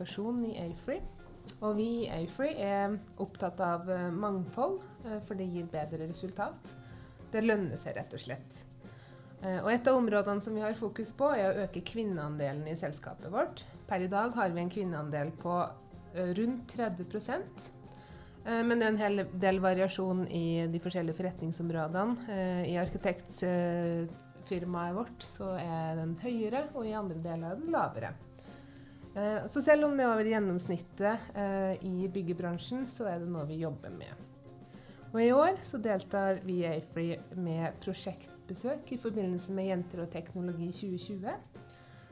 kommunikasjon i Afree. Og vi i Afree er opptatt av eh, mangfold, eh, for det gir bedre resultat. Det lønner seg rett og slett. Eh, Og et av områdene som vi har fokus på, er å øke kvinneandelen i selskapet vårt. Per i dag har vi en kvinneandel på rundt 30 Eh, Men det er en hel del variasjon i de forskjellige forretningsområdene. I arkitektfirmaet vårt så er den høyere, og i andre deler er den lavere. Eh, Så selv om det er over gjennomsnittet eh, i byggebransjen, så er det noe vi jobber med. Og i år så deltar vi i Afree med prosjektbesøk i forbindelse med Jenter og teknologi 2020,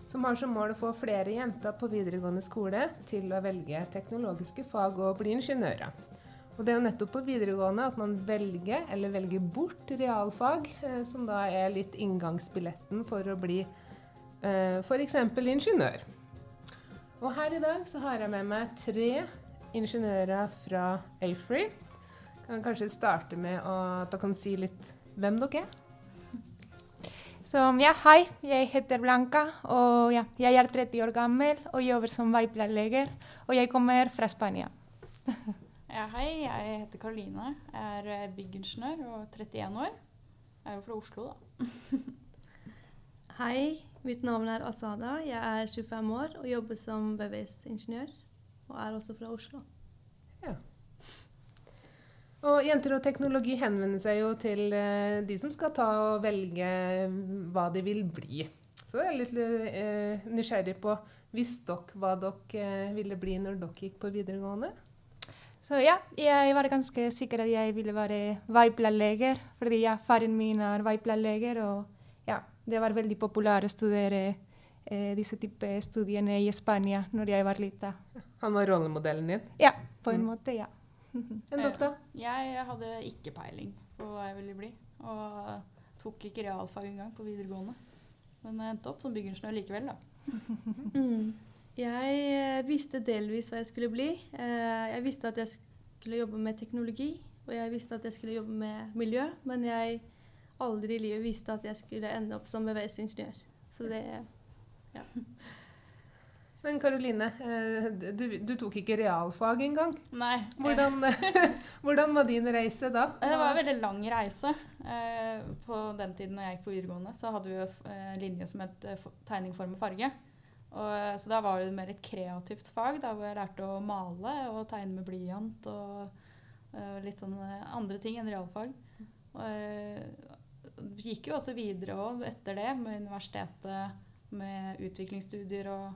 som har som mål å få flere jenter på videregående skole til å velge teknologiske fag og bli ingeniører. Og det er jo nettopp på videregående at man velger, eller velger bort, realfag, eh, som da er litt inngangsbilletten for å bli f.eks. ingeniør. Og her i dag så har jeg med meg tre ingeniører fra Afree. Kan kanskje starte med at dere kan si litt hvem dere er. Så ja, hei, jeg heter Blanca, og ja, jeg er 30 år gammel og jobber som veiplanlegger. Og jeg kommer fra Spania. Ja, hei, jeg heter Karoline. Jeg er byggingeniør og 31 år. Jeg er jo fra Oslo, da. Hei, mitt navn er Asada. Jeg er 25 år og jobber som BVS-ingeniør. Og er også fra Oslo. Og Jenter og teknologi henvender seg jo til eh, de som skal ta og velge hva de vil bli. Så jeg er litt eh, nysgjerrig på Visste dere hva dere eh, ville bli når dere gikk på videregående? Så ja, jeg var ganske sikker at jeg ville være veiplanlegger, fordi ja, faren min er veiplanlegger, og ja, det var veldig populært å studere eh, disse type studiene i Spania når jeg var lita. Han var rollemodellen din. Ja, på en Mm. måte, ja. Enn dere, da? Jeg hadde ikke peiling på hva jeg ville bli. Og tok ikke realfag engang på videregående. Men jeg endte opp som byggingeniør likevel, da. Mm. Jeg eh, visste delvis hva jeg skulle bli. Eh, jeg visste at jeg skulle jobbe med teknologi, og jeg visste at jeg skulle jobbe med miljø, men jeg aldri i livet visste at jeg skulle ende opp som BVS-ingeniør. Så det ja. Men Karoline, eh, du, du tok ikke realfag engang. Nei. Hvordan, hvordan var din reise da? Det var en veldig lang reise. Eh, på den tiden når jeg gikk på videregående, så hadde vi eh, en linje som het eh, tegning, form og farge. Og, eh, så da var det mer et kreativt fag, da hvor jeg lærte å male og tegne med blyant og og litt sånne andre ting enn realfag. Og, eh, gikk jo også videre også etter det med universitetet, med utviklingsstudier og,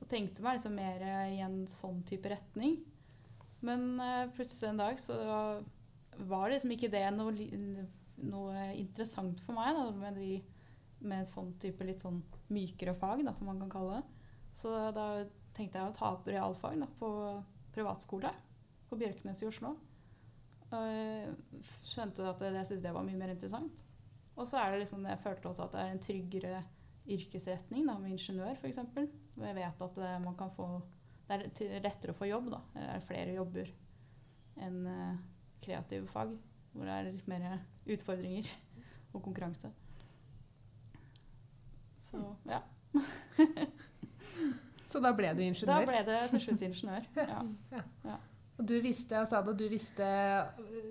og tenkte meg liksom mer i en sånn type retning. Men uh, plutselig en dag så var liksom ikke det noe, noe interessant for meg da, med, de, med sånn type litt sånn mykere fag, da, som man kan kalle det. Så da tenkte jeg å ta opp realfag da, på privatskole på Bjørknes i Oslo. Og skjønte at jeg syntes det var mye mer interessant. Og så er det liksom, jeg følte også at det er en tryggere yrkesretning da, med ingeniør f.eks. Hvor jeg vet at det, man kan få det er lettere å få jobb. da. Det er flere jobber enn uh, kreative fag, hvor det er litt mer utfordringer og konkurranse. Så ja. Så da ble du ingeniør? Da ble det til slutt ingeniør. Ja. Og du visste, Asada, du visste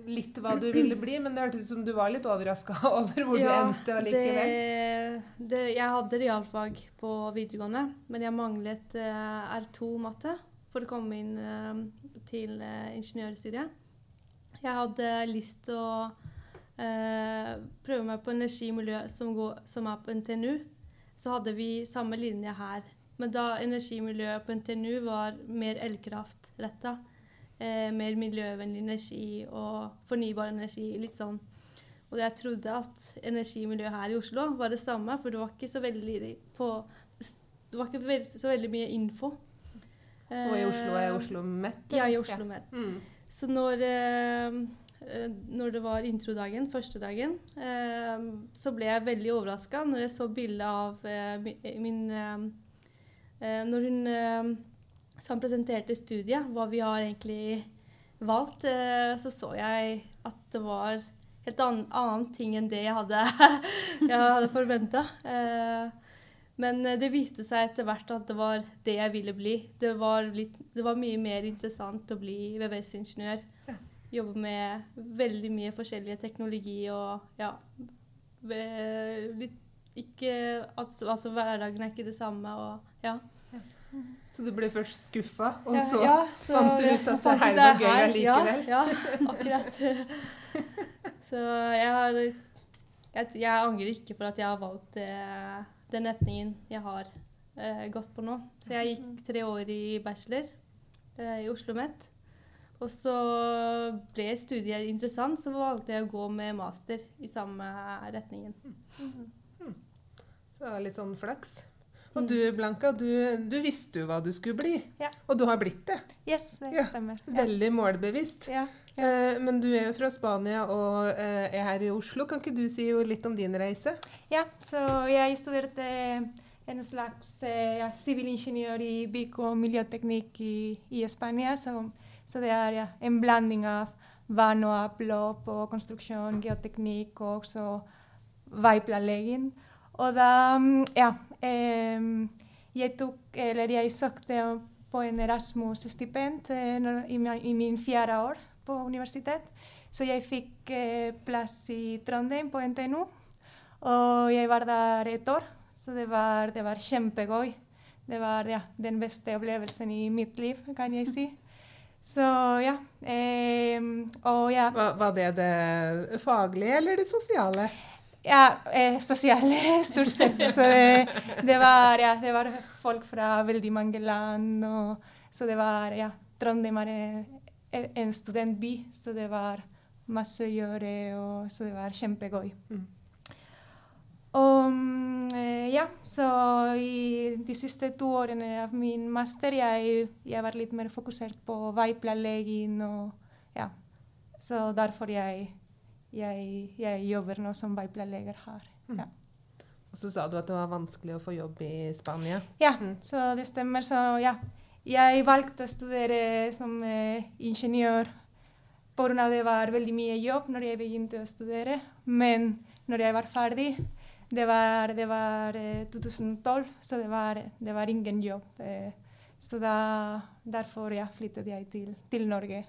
litt hva du ville bli, men det hørtes ut som du var litt overraska over hvor du endte allikevel. det, det, jeg hadde realfag på videregående, men jeg manglet uh, R2 matte for å komme inn uh, til uh, ingeniørstudiet. Jeg hadde lyst til å eh, prøve meg på energi og miljø som, går, som er på NTNU. Så hadde vi samme linje her. Men da energi og miljø på NTNU var mer elkraftretta. Eh, mer miljøvennlig energi og fornybar energi. Litt sånn. Og jeg trodde at energimiljøet her i Oslo var det samme, for det var ikke så veldig på Det var ikke veld, så veldig mye info. Og i Oslo er Oslo Met? Ja, i Oslo Met. Mm. Så når, eh, eh, når det var introdagen, første dagen, eh, så ble jeg veldig overraska når jeg så bildet av eh, min eh, eh, Når hun som presenterte studiet, hva vi har egentlig valgt, eh, så så jeg at det var helt annen, annen ting enn det jeg hadde, jeg hadde forventa. Eh, Men eh, det viste seg etter hvert at det var det jeg ville bli. Det var, litt, det var mye mer interessant å bli VVS-ingeniør. Jobbe med veldig mye forskjellige teknologi og ja litt, ikke, altså, altså hverdagen er ikke det samme og ja. Så du ble først skuffa, og så ja, så fant du ut at det her var gøy her- allikevel? Ja, ja akkurat. så jeg, jeg, jeg angrer ikke for at jeg har valgt det, den retningen jeg har eh, gått på nå. Så jeg gikk tre år i bachelor eh, i Oslo OsloMet. Og så ble studiet interessant, så valgte jeg å gå med master i samme retningen. Så det var litt sånn flaks. Og du, Blanka, du, du visste jo hva du skulle bli. Ja. Og du har blitt det. Yes, det Ja, stemmer. Veldig målbevisst. Ja. Eh, men du er jo fra Spania og eh, er her i Oslo. Kan ikke du si litt om din reise? Ja, så jeg studerte en slags eh, sivilingeniør i bygg- og miljøteknikk i, i Spania. Så, så det er en blanding av vann og avløp og konstruksjon, geoteknikk og også veiplanlegging. Og da, mm, ja Jeg tok, eller jeg søkte på en Erasmus-stipend eh, i, i min fjerde år på universitet. Så jeg fikk eh, plass i Trondheim på NTNU. Og jeg var der et år, så det var, det var kjempegøy. Det var ja, den beste opplevelsen i mitt liv, kan jeg si. Så ja. Eh, og ja, Var, var det det faglige eller det sosiale? Ja eh, sosiale, stort sett. Så det, det, var, ja, det var folk fra veldig mange land. Og, så det var ja, Trondheim er en, en studentby, så det var masse å gjøre, og, så det var kjempegøy. Mm. Og eh, ja, så i de siste to årene av min master jeg, jeg var litt mer fokusert på veiplanlegging og ja. Så derfor jeg, jeg, jeg jobber nå som veiplanlegger her. Ja. Og så sa du at det var vanskelig å få jobb i Spania. ja, Mm. så det stemmer. Så ja, jeg valgte å studere som eh, ingeniør pga. det var veldig mye jobb når jeg begynte å studere. Men når jeg var ferdig, det var, det var eh, 2012, så det var, det var ingen jobb. Eh, så da, derfor ja, flyttet jeg til, til Norge.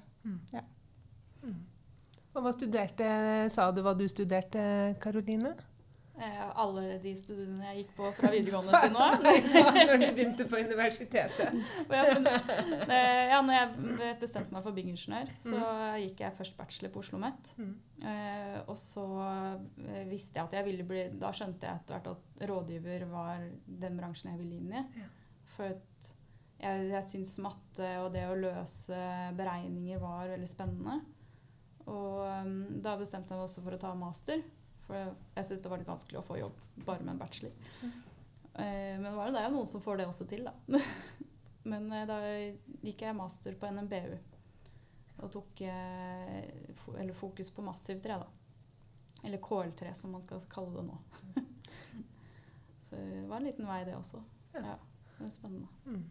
Og hva studerte, sa du hva du studerte, Karoline? Eh, alle de studiene jeg gikk på fra videregående til nå. Når du begynte på universitetet. Ja, eh, ja, når jeg bestemte meg for byggingeniør, så gikk jeg først bachelor på Oslo OsloMet. Mm. Eh, og så visste jeg at jeg ville bli Da skjønte jeg etter hvert at rådgiver var den bransjen jeg ville inn i. For jeg, jeg syns matte og det å løse beregninger var veldig spennende. Og um, da bestemte jeg meg også for å ta master. For jeg syntes det var litt vanskelig å få jobb bare med en bachelor. Eh, men det var jo- det er jo noen som får det også til, da. men eh, da gikk jeg master på NMBU og tok eller fokus på massiv tre, da. Eller KL3, som man skal kalle det nå. Så det var en liten vei, det også. Ja. Ja, det var spennende. Mm.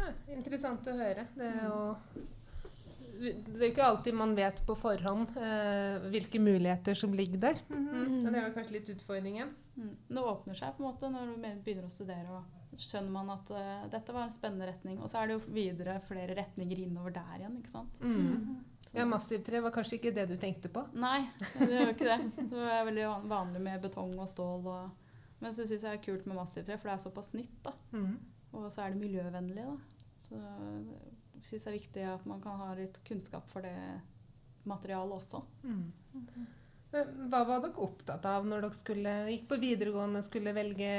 Ja, interessant å høre. Det jo det er ikke alltid man vet på forhånd eh, hvilke muligheter som ligger der. Mm. Og det er vel kanskje litt utfordringen. Mm. Det åpner seg på en måte når du begynner å studere. og skjønner man at uh, dette var en spennende retning. Og så er det jo videre flere retninger innover der igjen. ikke sant? Mm. Så- Ja, Massivtre var kanskje ikke det du tenkte på? Nei, det gjør ikke det. Det er veldig vanlig med betong og stål. Og, men så syns jeg det er kult med massivtre, for det er såpass nytt. da. Mm. Og så er det miljøvennlig. da. Så jeg syns det er viktig at man kan ha litt kunnskap for det materialet også. Mm. Men Hva var dere opptatt av når dere skulle, gikk på videregående og skulle velge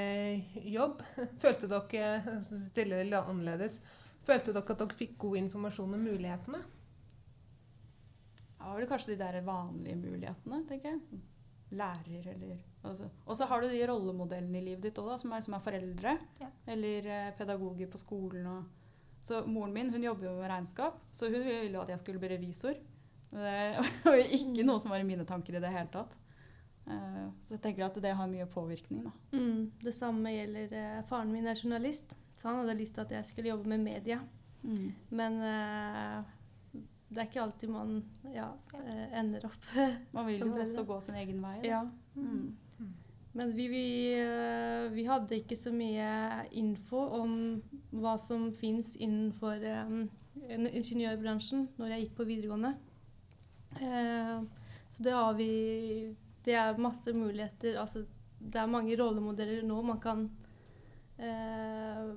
jobb? Følte dere stille det litt annerledes, følte dere at dere fikk god informasjon om mulighetene? Ja, var vel kanskje de der vanlige mulighetene, tenker jeg. Lærer eller altså. Og så har du de rollemodellene i livet ditt òg, som, som er foreldre. Ja. Eller eh, pedagoger på skolen. Og. Så moren min hun jobber jo med regnskap, så hun ville at jeg skulle bli revisor. Og det var ikke noe som var i mine tanker i det hele tatt. Eh, så jeg tenker at det har mye påvirkning, da. Mm, det samme gjelder eh, Faren min er journalist, så han hadde lyst til at jeg skulle jobbe med media. Men uh, det er ikke alltid man ja, ender opp Man vil jo også gå sin egen vei. da. Ja. Mm. Men vi, vi, eh, vi hadde ikke så mye info om hva som fins innenfor um, ingeniørbransjen når jeg gikk på videregående. Uh, så det har vi Det er masse muligheter. Altså, det er mange rollemodeller nå man kan uh,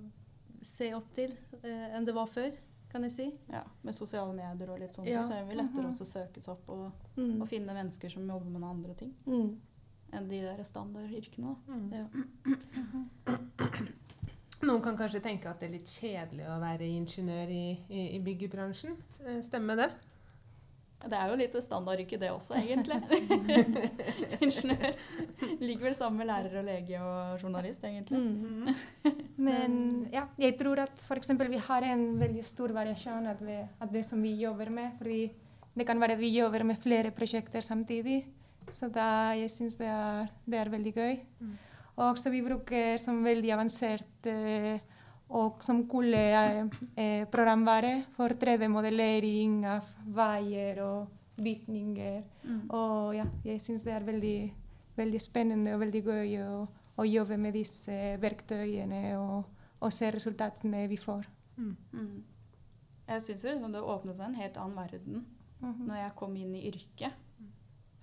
se opp til uh, enn det var før, kan jeg si. Ja, Med sosiale medier og litt sånt, Ja. så er det lettere mm -hmm. å søke seg opp og, Mm. og finne mennesker som jobber med noen andre ting Mm. Enn de der standardyrkene. da. Mm. Ja. Noen kan kanskje tenke at det er litt kjedelig å være ingeniør i, i, i byggebransjen. Eh, Stemmer det? Det er jo litt standardyrke det også, egentlig. Ingeniør. Ligger vel sammen med lærer og lege og journalist, egentlig. Mm. Men ja, jeg tror at f.eks. vi har en veldig stor variasjon av det, det som vi jobber med. fordi det kan være at vi jobber med flere prosjekter samtidig. Så da jeg syns det, det er veldig gøy. Mm. Og også vi bruker som veldig avansert eh, og som kule eh, eh, programvare for 3D-modellering av veier og bygninger. Mm. Og ja, jeg syns det er veldig, veldig spennende og veldig gøy å, å jobbe med disse verktøyene og, og se resultatene vi får. Mm. Mm. Jeg syns liksom det åpnet seg en helt annen verden når jeg kom inn i yrket.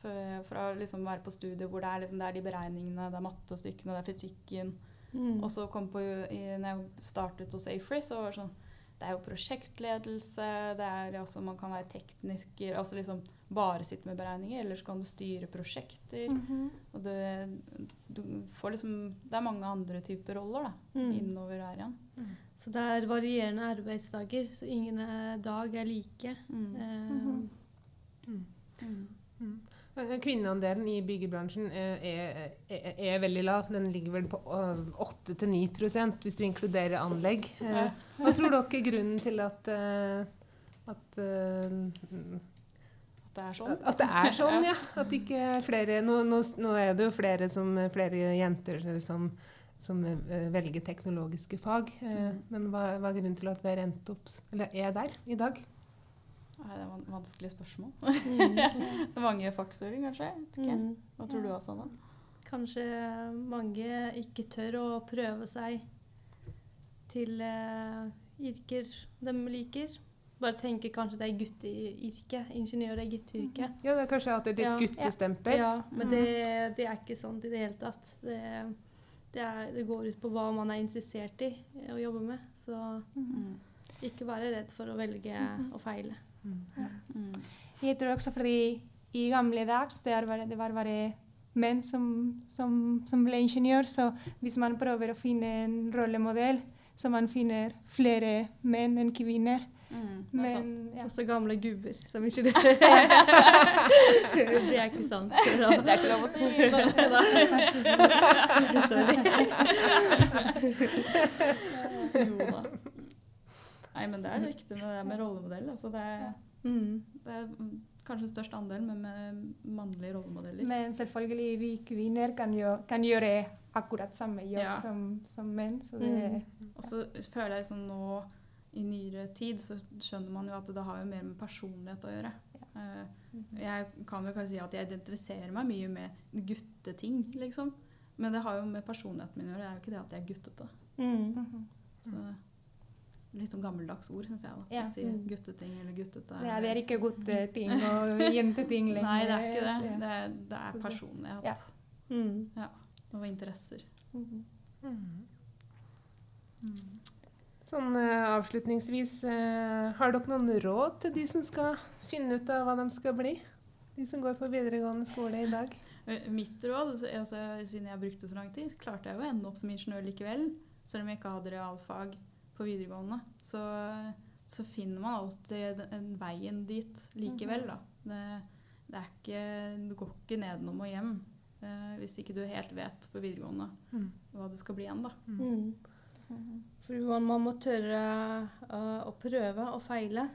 For- Fra liksom å være på studiet hvor det er, liksom, det er de beregningene, det er mattestykkene, det er fysikken. Mm. Og så kom på, i, når jeg startet hos Afree, så var det sånn Det er jo prosjektledelse, det er også, man kan være tekniker, altså liksom bare sitte med beregninger, eller så kan du styre prosjekter. Mhm. Og du, du får liksom Det er mange andre typer roller da, Mm. innover her igjen. Så det er varierende arbeidsdager, så ingen eh, dag er like. Mm. Eh, Mhm. Eh, Kvinneandelen i byggebransjen er, er, er, er veldig lav. Den ligger vel på 8-9% hvis du inkluderer anlegg. Eh, Ja. Hva tror dere er grunnen til at, eh, at, eh, At det er sånn. at, det er sånn, ja? At ikke flere Nå, nå, nå er det jo flere, som, flere jenter som, som eh, velger teknologiske fag. eh, Mm. Men hva, hva er grunnen til at vi har endt opp Eller er der i dag? Nei, det er et vanskelig spørsmål. mm. Det er mange faktorer, kanskje. Ikke. Mm. Hva tror du, Asana? Kanskje mange ikke tør å prøve seg til uh, yrker de liker. Bare tenker kanskje det er gutteyrke. Ingeniør er gutteyrke. Ja, det er kanskje at det er Ja. guttestempel. Ja, men det, det er ikke sånn i det hele tatt. Det, det, er, det går ut på hva man er interessert i eh, å jobbe med. Så Mm. ikke være redd for å velge og feile. Mm. Mm. Jeg tror også fordi i gamle dags det, er det var bare menn som, som, som ble ingeniør, så hvis man prøver å finne en rollemodell, så man finner flere menn enn kvinner. Mm. Det er. Men ja. Også gamle gubber som ingeniør. det er ikke sant. Det er ikke lov å si. jo da. Nei, men det er viktig med det med rollemodell. Altså det, Mm. det er kanskje størst andel med, med mannlige rollemodeller. Men selvfølgelig vi kvinner kan, jo, kan gjøre akkurat samme jobb Ja. som, som menn. Så det, Og så føler jeg liksom nå i nyere tid så skjønner man jo at det har jo mer med personlighet å gjøre. Ja. Jeg kan vel kanskje si at jeg identifiserer meg mye med gutteting, liksom. Men det har jo med personligheten min å gjøre. Det er jo ikke det at jeg er guttete. Mm. Så Litt sånn gammeldags ord, syns jeg. da. Ja. Å si Mm. gutteting eller guttete. ja, det er ikke gutteting og jenteting lenger. Nei, det er ikke det. Det er, det er personlighet ja. Mm. og interesser. Mhm. Mm. Sånn eh, avslutningsvis, eh, har dere noen råd til de som skal finne ut av hva de skal bli? De som går på videregående skole i dag? Eh, Mitt råd, altså, altså, siden jeg brukte så lang tid, klarte jeg jo å ende opp som ingeniør likevel. Selv om jeg ikke hadde realfag på videregående. Så, så finner man alltid den- en veien dit likevel, da. Det, det er ikke, du går ikke nedenom og hjem eh, hvis ikke du helt vet på videregående Mm. hva du skal bli igjen, da. Mm. For man, man må tørre uh, å prøve og feile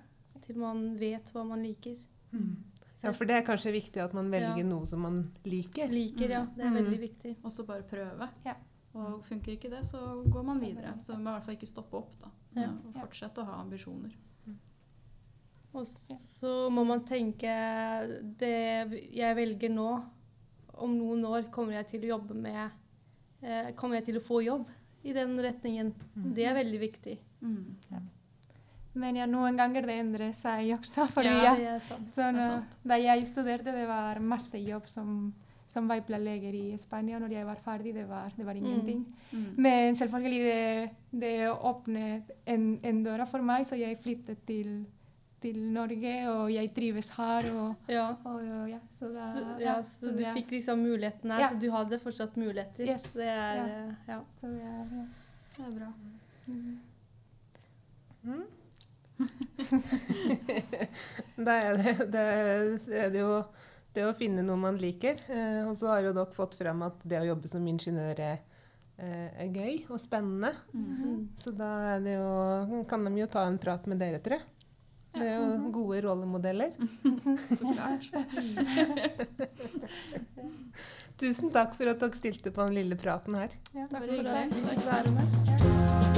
til man vet hva man liker. Mm. Ja, for det er kanskje viktig at man velger Ja. noe som man liker. Liker, ja. Det er Mm. veldig viktig. Og så bare prøve. Ja. Og funker ikke det, så går man videre. Så man må i hvert fall ikke stoppe opp, da. Ja. Og fortsette å ha ambisjoner. Og så må man tenke det jeg velger nå, om noen år kommer jeg til å jobbe med eh, Kommer jeg til å få jobb i den retningen? Det er veldig viktig. Mm. Men ja, noen ganger det endrer seg også. Fordi ja, det er sant. sånn, det er sant. da jeg studerte, det var masse jobb som, som veiplanlegger i Spania. Når jeg var ferdig, det var, det var ingenting. Mm. Men selvfølgelig det, det åpnet en, en døra for meg, så jeg flyttet til, til Norge, og jeg trives her. Og, Ja. og, og ja, så da, Så, ja, så du det- fikk liksom muligheten her, Ja. så du hadde fortsatt muligheter. Yes. Det er Ja. eh, ja. så det er, ja. Det er bra. Mm. Mm. da er det, det, er det jo det å finne noe man liker. Eh, og så har jo dere fått frem at det å jobbe som ingeniør er, eh, er gøy og spennende. Mm. -hmm. Så da er det jo, kan de jo ta en prat med dere tre. Det er jo gode rollemodeller. Så klart. Tusen takk for at dere stilte på den lille praten her. Ja, Takk for at du fikk være med.